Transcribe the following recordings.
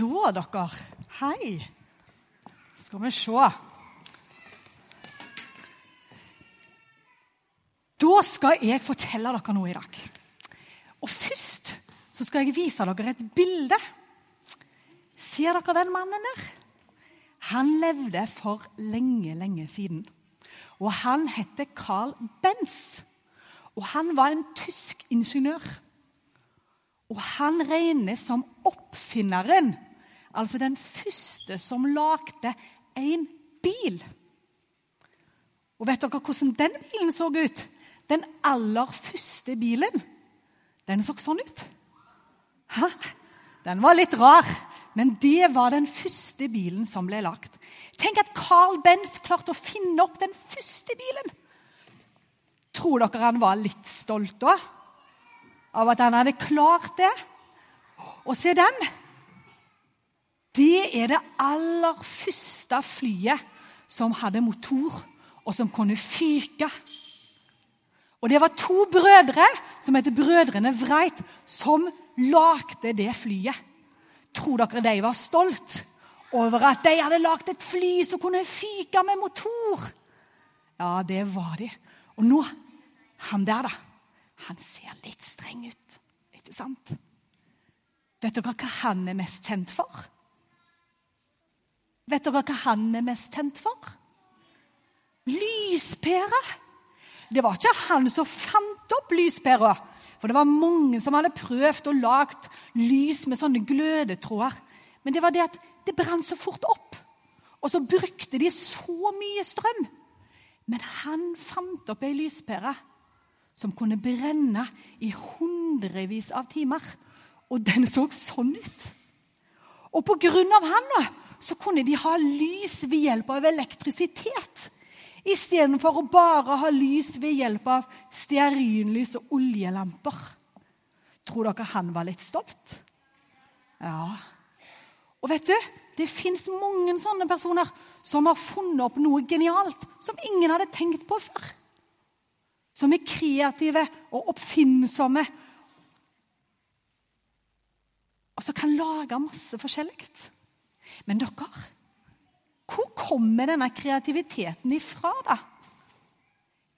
Da, dere Hei. Skal vi se. Da skal jeg fortelle dere noe i dag. Og først så skal jeg vise dere et bilde. Ser dere den mannen der? Han levde for lenge, lenge siden. Og han heter Carl Benz. Og han var en tysk ingeniør. Og han regnes som oppfinneren, altså den første som lagde en bil. Og vet dere hvordan den bilen så ut? Den aller første bilen. Den så sånn ut. Hæ? Den var litt rar, men det var den første bilen som ble lagd. Tenk at Carl Benz klarte å finne opp den første bilen. Tror dere han var litt stolt da? Av at han hadde klart det? Og se den. Det er det aller første flyet som hadde motor, og som kunne fyke. Og det var to brødre som heter Brødrene Vreit, som lagde det flyet. Tror dere de var stolt over at de hadde lagd et fly som kunne fyke med motor? Ja, det var de. Og nå, han der, da. Han ser litt streng ut, ikke sant? Vet dere hva han er mest kjent for? Vet dere hva han er mest kjent for? Lyspære. Det var ikke han som fant opp lyspæra. For det var mange som hadde prøvd å lage lys med sånne glødetråder. Men det var det at det brant så fort opp. Og så brukte de så mye strøm. Men han fant opp ei lyspære som kunne brenne i hundrevis av timer. Og den så sånn ut. Og på grunn av han da, så kunne de ha lys ved hjelp av elektrisitet. Istedenfor å bare ha lys ved hjelp av stearinlys og oljelamper. Tror dere han var litt stolt? Ja. Og vet du, det fins mange sånne personer som har funnet opp noe genialt som ingen hadde tenkt på før. Som er kreative og oppfinnsomme. Og som kan lage masse forskjellig. Men dere hvor kommer denne kreativiteten ifra, da?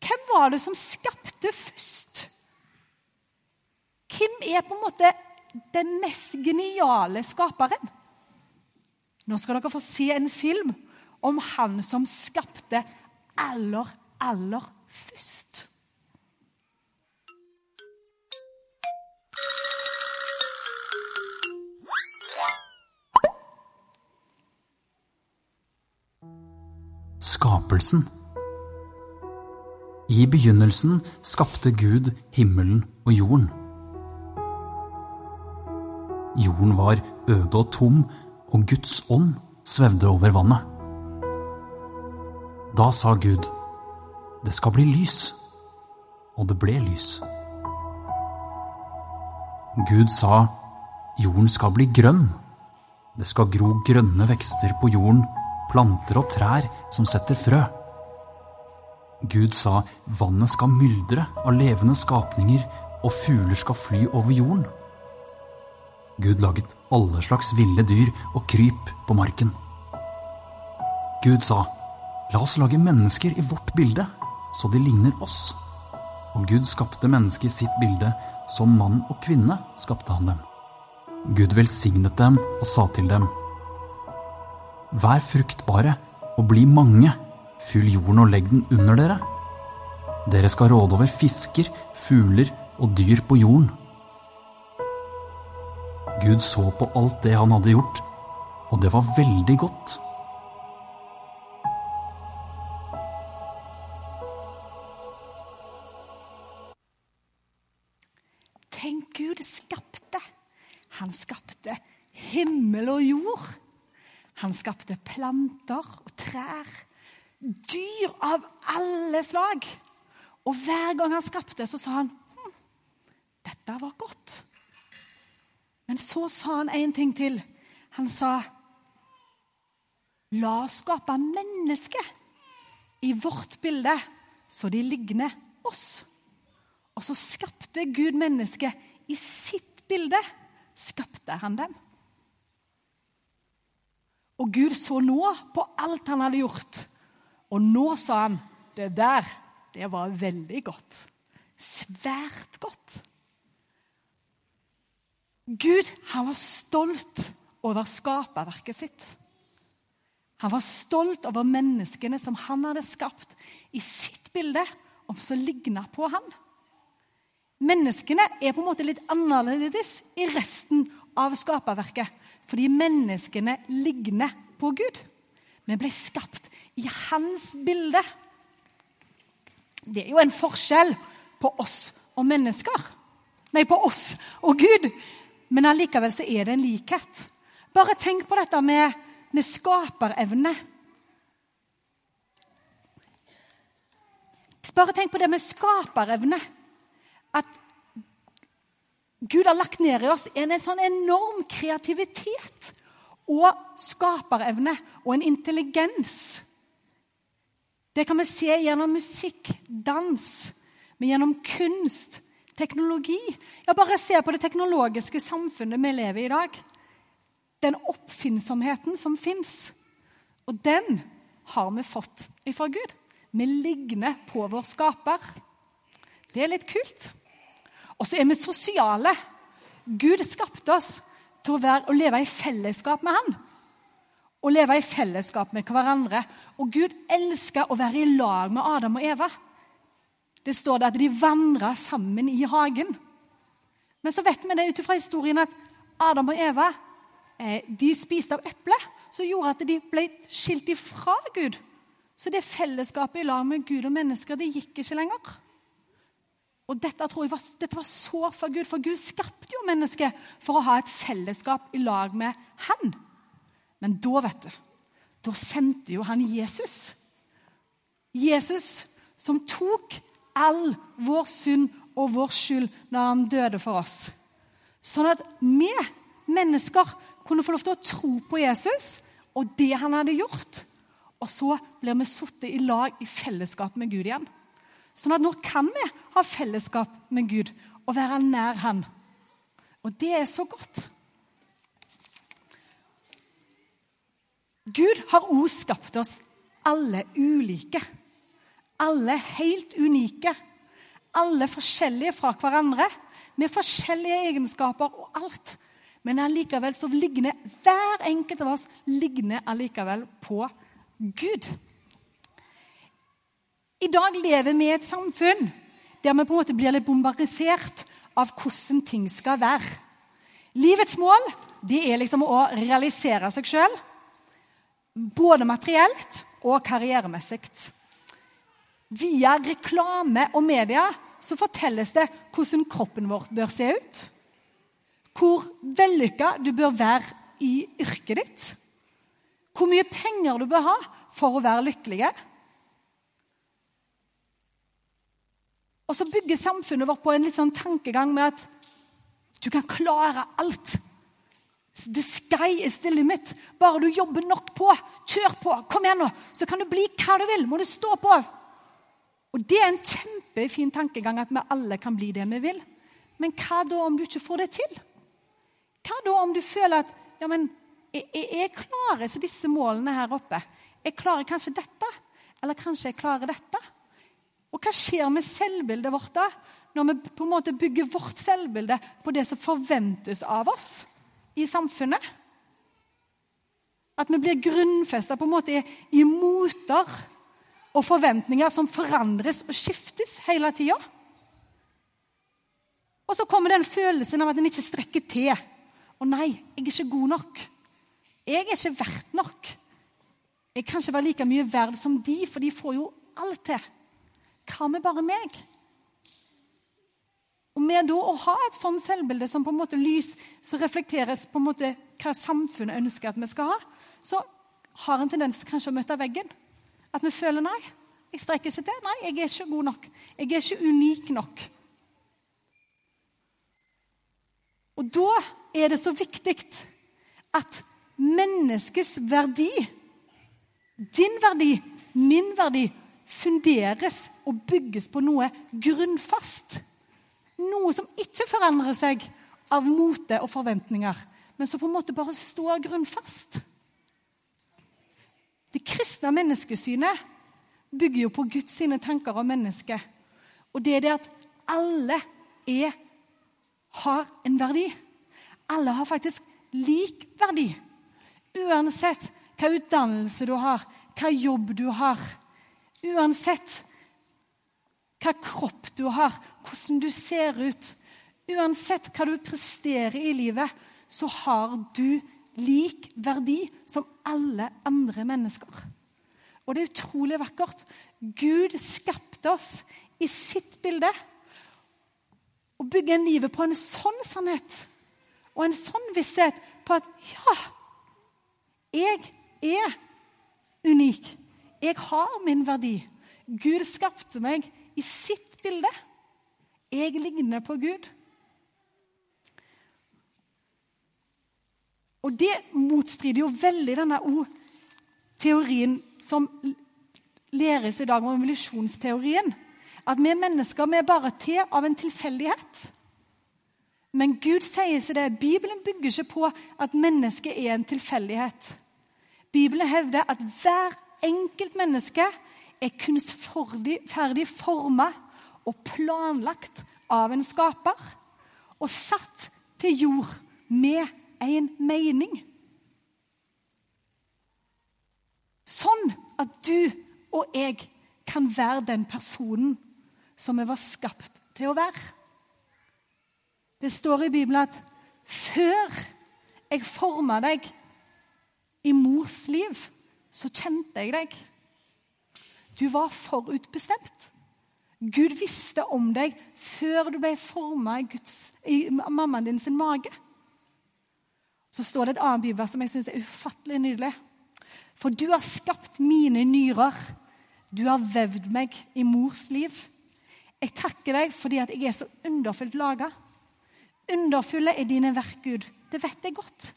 Hvem var det som skapte først? Hvem er på en måte den mest geniale skaperen? Nå skal dere få se en film om han som skapte aller, aller først. Skapelsen. I begynnelsen skapte Gud himmelen og jorden. Jorden var øde og tom, og Guds ånd svevde over vannet. Da sa Gud, det skal bli lys. Og det ble lys. Gud sa, jorden skal bli grønn. Det skal gro grønne vekster på jorden planter og trær som setter frø. Gud sa vannet skal myldre av levende skapninger, og fugler skal fly over jorden. Gud laget alle slags ville dyr og kryp på marken. Gud sa, la oss lage mennesker i vårt bilde, så de ligner oss. Og Gud skapte mennesket i sitt bilde, som mann og kvinne skapte han dem. Gud velsignet dem og sa til dem, Vær fruktbare og bli mange. Fyll jorden og legg den under dere. Dere skal råde over fisker, fugler og dyr på jorden. Gud så på alt det han hadde gjort, og det var veldig godt. Tenk Gud skapte. Han skapte himmel og jord. Han skapte planter og trær. Dyr av alle slag. Og hver gang han skapte, så sa han hm, dette var godt. Men så sa han en ting til. Han sa la oss skape mennesker i vårt bilde, så de ligner oss. Og så skapte Gud mennesket i sitt bilde. Skapte han dem. Og Gud så nå på alt han hadde gjort. Og nå sa han det der, det var veldig godt. Svært godt. Gud han var stolt over skaperverket sitt. Han var stolt over menneskene som han hadde skapt i sitt bilde, og som ligna på han. Menneskene er på en måte litt annerledes i resten av skaperverket. Fordi menneskene ligner på Gud. Vi ble skapt i hans bilde. Det er jo en forskjell på oss og mennesker. Nei, på oss og Gud. Men allikevel så er det en likhet. Bare tenk på dette med, med skaperevne. Bare tenk på det med skaperevne. At Gud har lagt ned i oss en, en sånn enorm kreativitet og skaperevne og en intelligens. Det kan vi se gjennom musikk, dans, men gjennom kunst, teknologi. Ja, bare se på det teknologiske samfunnet vi lever i i dag. Den oppfinnsomheten som fins. Og den har vi fått ifra Gud. Vi ligner på vår skaper. Det er litt kult. Og så er vi sosiale. Gud skapte oss til å, være, å leve i fellesskap med Han. Å leve i fellesskap med hverandre. Og Gud elska å være i lag med Adam og Eva. Det står det at de vandra sammen i hagen. Men så vet vi det ut fra historien at Adam og Eva eh, de spiste av eplet, som gjorde at de ble skilt ifra Gud. Så det fellesskapet i lag med Gud og mennesker det gikk ikke lenger. Og dette var, dette var så for Gud, for Gud skapte jo mennesket for å ha et fellesskap i lag med Han. Men da, vet du, da sendte jo han Jesus. Jesus som tok all vår synd og vår skyld når han døde for oss. Sånn at vi mennesker kunne få lov til å tro på Jesus og det han hadde gjort. Og så blir vi satt i lag i fellesskap med Gud igjen. Sånn at nå kan vi ha fellesskap med Gud og være nær Han. Og det er så godt. Gud har også skapt oss alle ulike. Alle helt unike. Alle forskjellige fra hverandre, med forskjellige egenskaper og alt. Men allikevel så ligner hver enkelt av oss ligner allikevel på Gud. I dag lever vi i et samfunn der vi på en måte blir litt bombardisert av hvordan ting skal være. Livets mål det er liksom å realisere seg sjøl, både materielt og karrieremessig. Via reklame og media så fortelles det hvordan kroppen vår bør se ut. Hvor vellykka du bør være i yrket ditt. Hvor mye penger du bør ha for å være lykkelig. Og så bygger samfunnet vårt på en litt sånn tankegang med at du kan klare alt. The sky is the limit. Bare du jobber nok på. Kjør på. Kom igjen nå. Så kan du bli hva du vil. Må du stå på. Og Det er en kjempefin tankegang at vi alle kan bli det vi vil. Men hva da om du ikke får det til? Hva da om du føler at ja, men jeg, jeg, klarer ikke disse målene her oppe. Jeg klarer kanskje dette, eller kanskje jeg klarer dette. Og hva skjer med selvbildet vårt da? Når vi på en måte bygger vårt selvbilde på det som forventes av oss i samfunnet? At vi blir grunnfesta på en måte i moter og forventninger som forandres og skiftes hele tida. Og så kommer den følelsen av at en ikke strekker til. Å nei, jeg er ikke god nok. Jeg er ikke verdt nok. Jeg kan ikke være like mye verd som de, for de får jo alt til. Hva med bare meg? Og med da å ha et sånn selvbilde som på en måte lys, så reflekteres på en måte hva samfunnet ønsker at vi skal ha, så har en tendens kanskje å møte veggen. At vi føler nei, jeg strekker ikke til. Nei, jeg er ikke god nok. Jeg er ikke unik nok. Og da er det så viktig at menneskets verdi, din verdi, min verdi, funderes og bygges på noe grunnfast. Noe som ikke forandrer seg av mote og forventninger, men som på en måte bare står grunnfast. Det kristne menneskesynet bygger jo på Guds sine tanker om mennesket. Og det er det at alle er, har en verdi. Alle har faktisk lik verdi. Uansett hva utdannelse du har, hva jobb du har. Uansett hva kropp du har, hvordan du ser ut. Uansett hva du presterer i livet, så har du lik verdi som alle andre mennesker. Og det er utrolig vakkert. Gud skapte oss i sitt bilde. Å bygge livet på en sånn sannhet og en sånn visshet på at ja, jeg er unik. Jeg har min verdi. Gud skapte meg i sitt bilde. Jeg ligner på Gud. Og det motstrider jo veldig denne teorien som læres i dag om evolusjonsteorien. At vi mennesker vi er bare til av en tilfeldighet. Men Gud sier ikke det. Bibelen bygger ikke på at mennesket er en tilfeldighet. Bibelen hevder at hver enkelt menneske er kunstferdig forma og planlagt av en skaper og satt til jord med en mening. Sånn at du og jeg kan være den personen som vi var skapt til å være. Det står i Bibelen at før jeg forma deg i mors liv, så kjente jeg deg. Du var forutbestemt. Gud visste om deg før du ble forma i, i mammaen din sin mage. Så står det et annet bibelvers som jeg syns er ufattelig nydelig. For du har skapt mine nyrer. Du har vevd meg i mors liv. Jeg takker deg fordi at jeg er så underfullt laga. Underfulle er dine verk, Gud. Det vet jeg godt.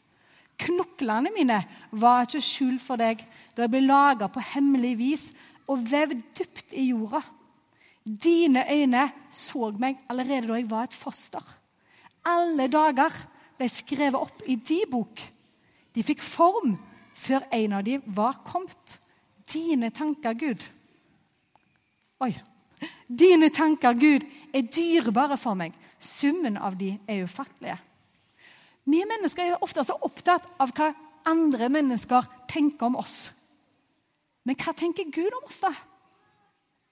Knoklene mine var ikke skjult for deg da jeg ble laga på hemmelig vis og vevd dypt i jorda. Dine øyne så meg allerede da jeg var et foster. Alle dager ble skrevet opp i de bok. De fikk form før en av dem var kommet. Dine tanker, Gud Oi. Dine tanker, Gud, er dyrebare for meg. Summen av de er ufattelige. Vi mennesker er ofte så opptatt av hva andre mennesker tenker om oss. Men hva tenker Gud om oss, da?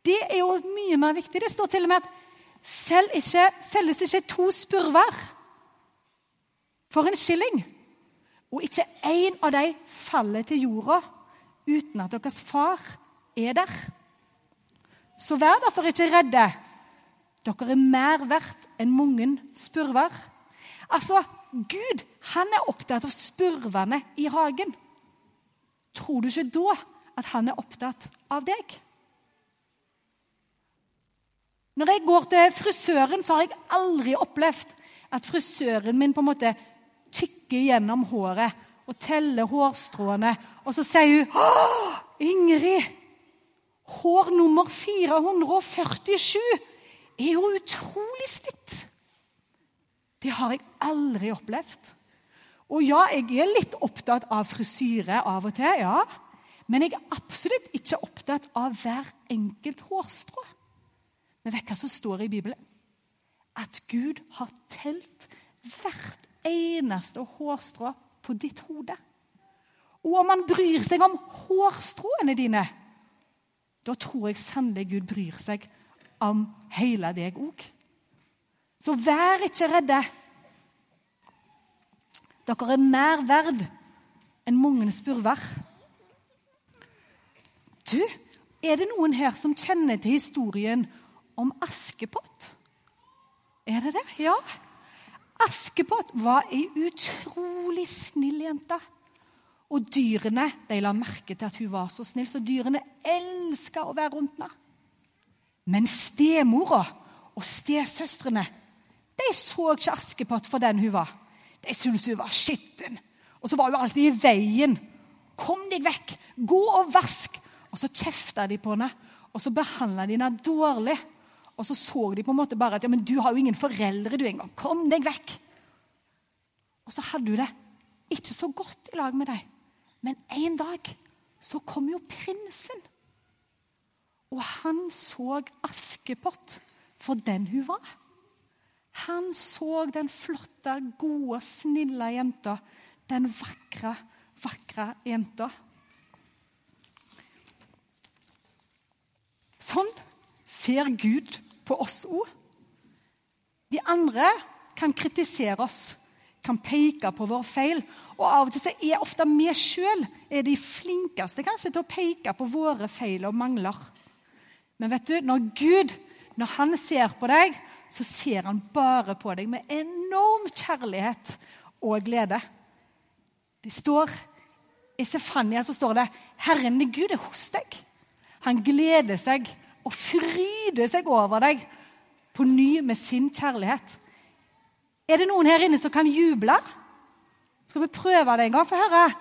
Det er jo mye mer viktig. Det står til og med at selv ikke, selges ikke to spurver for en skilling. Og ikke én av dem faller til jorda uten at deres far er der. Så vær derfor ikke redde. Dere er mer verdt enn mange spurver. Altså, Gud han er opptatt av spurvene i hagen. Tror du ikke da at han er opptatt av deg? Når jeg går til frisøren, så har jeg aldri opplevd at frisøren min på en måte kikker gjennom håret og teller hårstråene, og så sier hun Å, Ingrid! Hår nummer 447 er jo utrolig slitt. Det har jeg aldri opplevd. Og ja, jeg er litt opptatt av frisyre av og til, ja. Men jeg er absolutt ikke opptatt av hver enkelt hårstrå. Men vet hva som står i Bibelen? At Gud har telt hvert eneste hårstrå på ditt hode. Og om han bryr seg om hårstråene dine, da tror jeg sannelig Gud bryr seg om hele deg òg. Så vær ikke redde. Dere er mer verd enn mange spurver. Du, er det noen her som kjenner til historien om Askepott? Er det det? Ja. Askepott var ei utrolig snill jente. Og dyrene de la merke til at hun var så snill, så dyrene elska å være rundt henne. Men stemora og stesøstrene de så ikke Askepott for den hun var. De syntes hun var skitten. Og så var hun alltid i veien. Kom deg vekk! Gå og vask! Og så kjefta de på henne, og så behandla de henne dårlig. Og så så de på en måte bare at ja, men du har jo ingen foreldre du engang. Kom deg vekk! Og så hadde hun det ikke så godt i lag med dem. Men en dag så kom jo prinsen. Og han så Askepott for den hun var. Han så den flotte, gode, snille jenta. Den vakre, vakre jenta. Sånn ser Gud på oss òg. De andre kan kritisere oss, kan peke på vår feil. Og av og til så er ofte vi sjøl de flinkeste kanskje til å peke på våre feil og mangler. Men vet du, når Gud når han ser på deg, så ser han bare på deg med enorm kjærlighet og glede. Det står, I Sefania så står det 'Herren Gud er hos deg'. Han gleder seg og fryder seg over deg på ny med sin kjærlighet. Er det noen her inne som kan juble? Skal vi prøve det en gang? Få høre.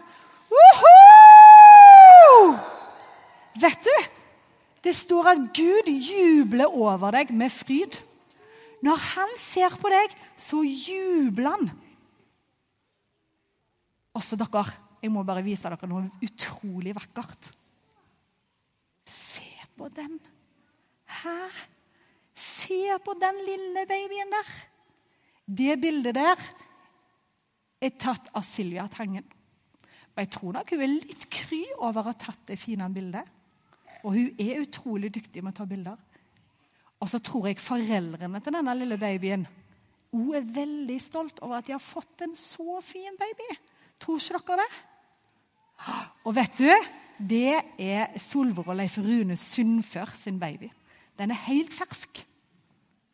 Woohoo! Vet du, det står at Gud jubler over deg med fryd. Når han ser på deg, så jubler han. Også dere, jeg må bare vise dere noe utrolig vakkert. Se på den. Hæ? Se på den lille babyen der. Det bildet der er tatt av Silja Tangen. Og Jeg tror nok hun er litt kry over å ha tatt det fine bildet. Og hun er utrolig dyktig med å ta bilder. Og så tror jeg foreldrene til denne lille babyen hun er veldig stolt over at de har fått en så fin baby. Tror ikke dere det? Og vet du, det er Solvor og Leif Rune Sundfør sin baby. Den er helt fersk.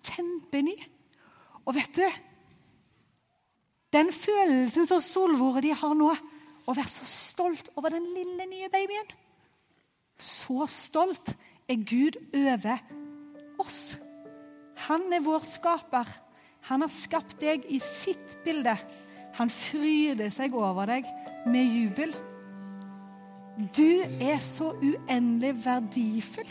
Kjempeny. Og vet du Den følelsen som Solvor og de har nå, å være så stolt over den lille, nye babyen så stolt er Gud over oss. Han er vår skaper. Han har skapt deg i sitt bilde. Han fryder seg over deg med jubel. Du er så uendelig verdifull.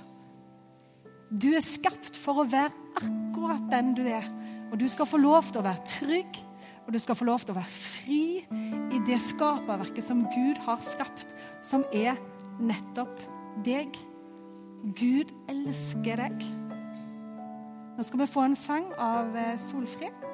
Du er skapt for å være akkurat den du er. Og du skal få lov til å være trygg, og du skal få lov til å være fri i det skaperverket som Gud har skapt, som er nettopp deg. Gud elsker deg. Nå skal vi få en sang av eh, Solfrid.